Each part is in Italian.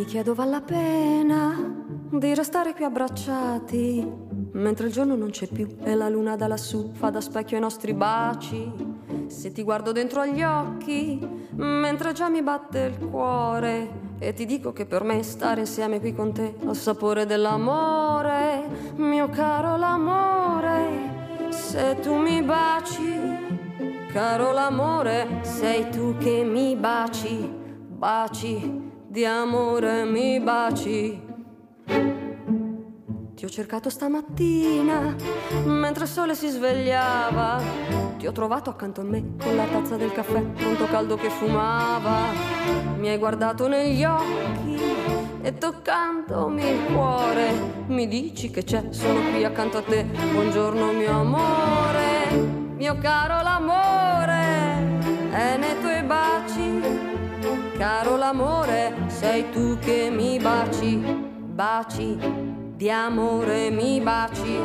mi chiedo vale la pena di restare qui abbracciati mentre il giorno non c'è più e la luna da lassù fa da specchio ai nostri baci. Se ti guardo dentro agli occhi mentre già mi batte il cuore e ti dico che per me stare insieme qui con te ha il sapore dell'amore, mio caro l'amore. Se tu mi baci, caro l'amore, sei tu che mi baci, baci di amore mi baci. Ti ho cercato stamattina, mentre il sole si svegliava. Ti ho trovato accanto a me con la tazza del caffè, pronto caldo che fumava. Mi hai guardato negli occhi e toccandomi il cuore mi dici che c'è, sono qui accanto a te. Buongiorno mio amore, mio caro l'amore, è nei tuoi baci. Caro l'amore, sei tu che mi baci, baci di amore mi baci.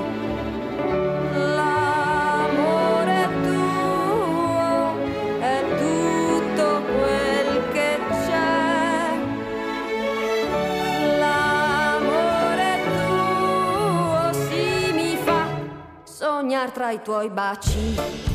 L'amore tuo è tutto quel che c'è. L'amore tuo si mi fa sognare tra i tuoi baci.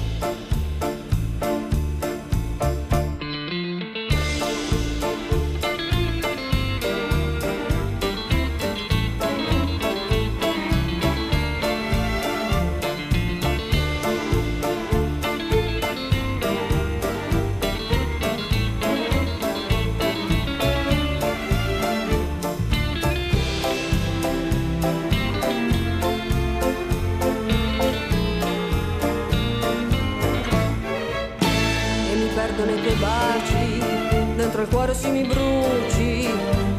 Dentro il cuore si mi bruci,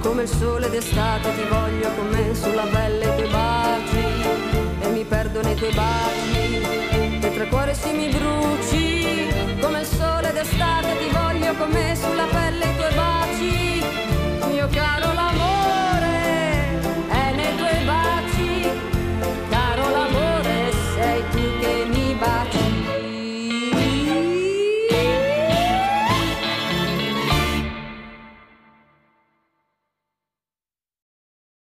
come il sole d'estate ti voglio con me sulla pelle i tuoi baci, e mi perdo nei tuoi baci, dentro il cuore si mi bruci, come il sole d'estate ti voglio con me sulla pelle